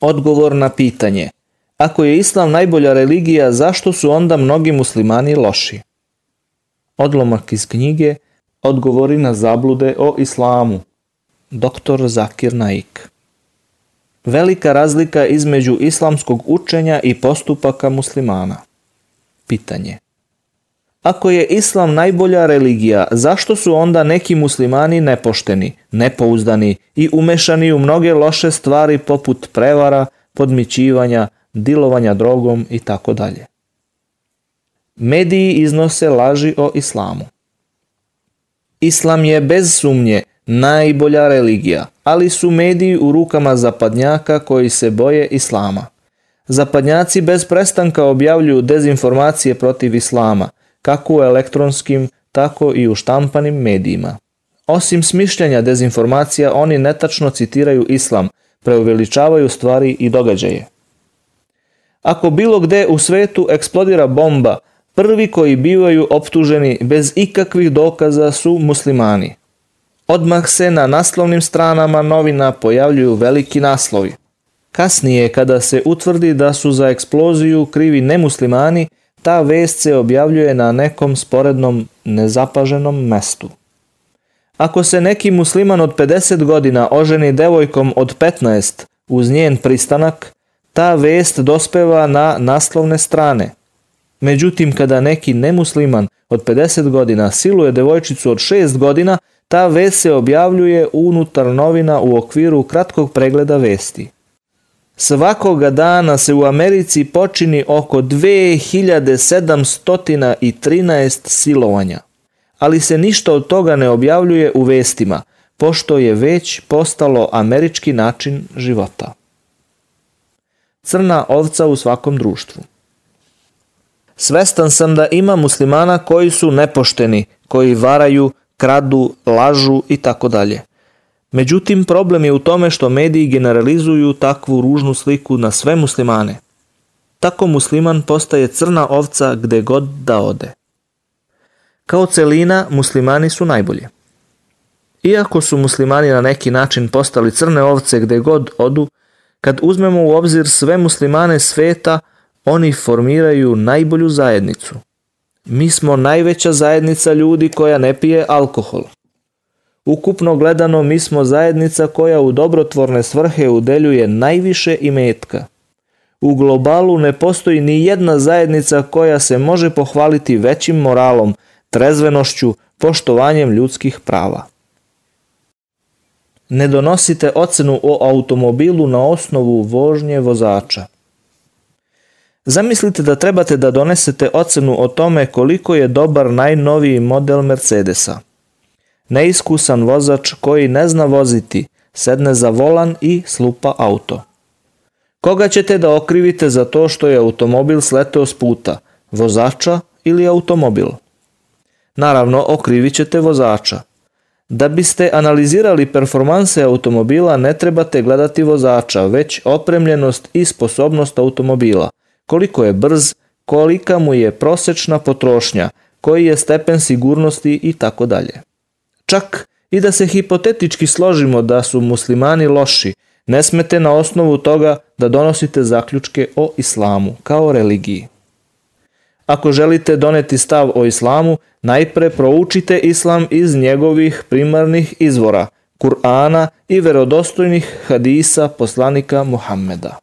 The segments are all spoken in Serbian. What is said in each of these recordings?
Odgovor na pitanje. Ako je islam najbolja religija, zašto su onda mnogi muslimani loši? Odlomak iz knjige Odgovori na zablude o islamu. Dr. Zakir Naik. Velika razlika između islamskog učenja i postupaka muslimana. Pitanje. Ako je islam najbolja religija, zašto su onda neki muslimani nepošteni, nepouzdani i umešani u mnoge loše stvari poput prevara, podmićivanja, dilovanja drogom i tako dalje? Mediji iznose laži o islamu. Islam je bez sumnje najbolja religija, ali su mediji u rukama zapadnjaka koji se boje islama. Zapadnjaci bez prestanka objavljuju dezinformacije protiv islama – kako u elektronskim, tako i u štampanim medijima. Osim smišljanja dezinformacija, oni netačno citiraju islam, preuveličavaju stvari i događaje. Ako bilo gde u svetu eksplodira bomba, prvi koji bivaju optuženi bez ikakvih dokaza su muslimani. Odmah se na naslovnim stranama novina pojavljuju veliki naslovi. Kasnije, kada se utvrdi da su za eksploziju krivi nemuslimani, ta vest se objavljuje na nekom sporednom nezapaženom mestu. Ako se neki musliman od 50 godina oženi devojkom od 15 uz njen pristanak, ta vest dospeva na naslovne strane. Međutim, kada neki nemusliman od 50 godina siluje devojčicu od 6 godina, ta vest se objavljuje unutar novina u okviru kratkog pregleda vesti. Svakoga dana se u Americi počini oko 2713 silovanja, ali se ništa od toga ne objavljuje u vestima, pošto je već postalo američki način života. Crna ovca u svakom društvu. Svestan sam da ima muslimana koji su nepošteni, koji varaju, kradu, lažu i tako dalje. Međutim, problem je u tome što mediji generalizuju takvu ružnu sliku na sve muslimane. Tako musliman postaje crna ovca gde god da ode. Kao celina, muslimani su najbolji. Iako su muslimani na neki način postali crne ovce gde god odu, kad uzmemo u obzir sve muslimane sveta, oni formiraju najbolju zajednicu. Mi smo najveća zajednica ljudi koja ne pije alkohol. Ukupno gledano mi smo zajednica koja u dobrotvorne svrhe udeljuje najviše imetka. U globalu ne postoji ni jedna zajednica koja se može pohvaliti većim moralom, trezvenošću, poštovanjem ljudskih prava. Ne donosite ocenu o automobilu na osnovu vožnje vozača. Zamislite da trebate da donesete ocenu o tome koliko je dobar najnoviji model Mercedesa – Neiskusan vozač koji ne zna voziti sedne za volan i slupa auto. Koga ćete da okrivite za to što je automobil sleteo s puta, vozača ili automobil? Naravno, okrivit ćete vozača. Da biste analizirali performanse automobila ne trebate gledati vozača, već opremljenost i sposobnost automobila, koliko je brz, kolika mu je prosečna potrošnja, koji je stepen sigurnosti i tako dalje. Čak i da se hipotetički složimo da su muslimani loši, ne smete na osnovu toga da donosite zaključke o islamu kao religiji. Ako želite doneti stav o islamu, najpre proučite islam iz njegovih primarnih izvora, Kur'ana i verodostojnih hadisa poslanika Muhammeda.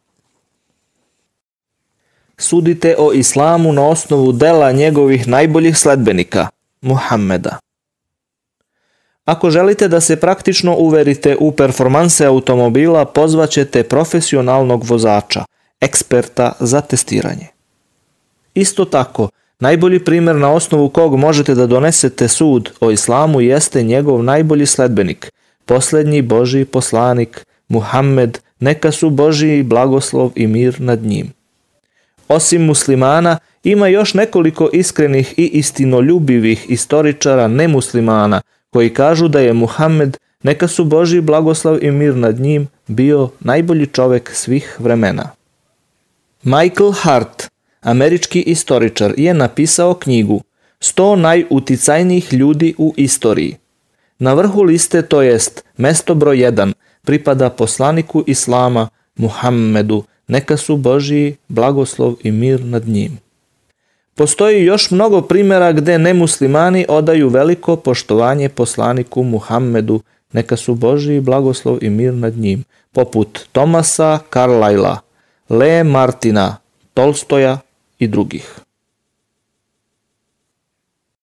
Sudite o islamu na osnovu dela njegovih najboljih sledbenika, Muhammeda. Ako želite da se praktično uverite u performanse automobila, pozvaćete profesionalnog vozača, eksperta za testiranje. Isto tako, najbolji primer na osnovu kog možete da donesete sud o islamu jeste njegov najbolji sledbenik, poslednji Božji poslanik, Muhammed, neka su Božji blagoslov i mir nad njim. Osim muslimana, ima još nekoliko iskrenih i istinoljubivih istoričara nemuslimana – koji kažu da je Muhammed, neka su Boži blagoslav i mir nad njim, bio najbolji čovek svih vremena. Michael Hart, američki istoričar, je napisao knjigu 100 najuticajnijih ljudi u istoriji. Na vrhu liste, to jest mesto broj 1, pripada poslaniku Islama, Muhammedu, neka su Božiji blagoslov i mir nad njim. Postoji još mnogo primera gde nemuslimani odaju veliko poštovanje poslaniku Muhammedu, neka su Božji blagoslov i mir nad njim, poput Tomasa Carlyla, Le Martina, Tolstoja i drugih.